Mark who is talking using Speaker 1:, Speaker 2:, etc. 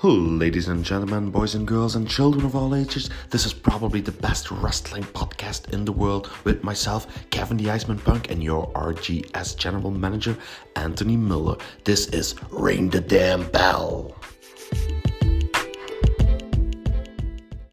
Speaker 1: Ladies and gentlemen, boys and girls, and children of all ages, this is probably the best wrestling podcast in the world with myself, Kevin the Iceman Punk, and your RGS General Manager, Anthony Miller. This is Ring the Damn Bell.